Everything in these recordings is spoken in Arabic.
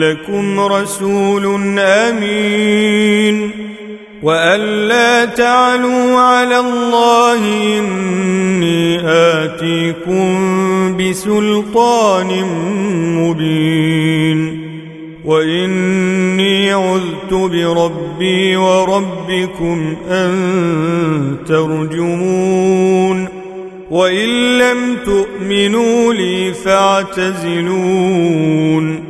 لكم رسول أمين. وأن لا تعلوا على الله إني آتيكم بسلطان مبين. وإني عذت بربي وربكم أن ترجمون. وإن لم تؤمنوا لي فاعتزلون.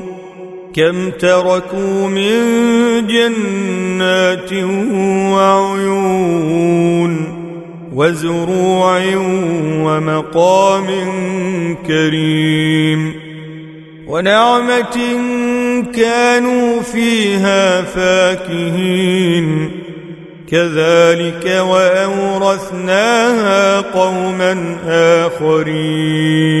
كم تركوا من جنات وعيون وزروع ومقام كريم ونعمة كانوا فيها فاكهين كذلك وأورثناها قوما آخرين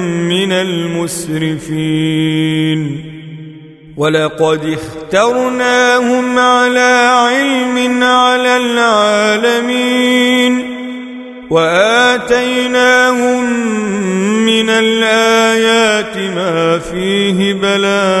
المسرفين. ولقد اخترناهم على علم على العالمين. وآتيناهم من الآيات ما فيه بلاء.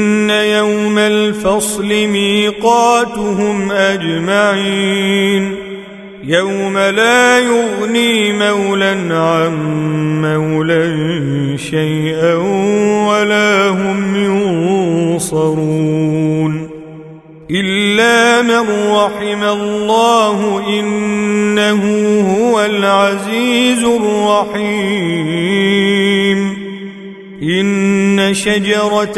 يوم الفصل ميقاتهم أجمعين يوم لا يغني مولا عن مولا شيئا ولا هم ينصرون إلا من رحم الله إنه هو العزيز الرحيم إن شجرة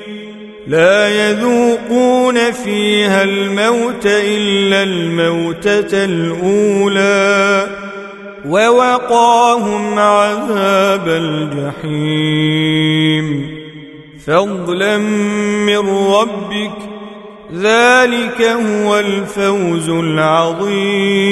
لا يذوقون فيها الموت إلا الموتة الأولى ووقاهم عذاب الجحيم. فضلا من ربك ذلك هو الفوز العظيم.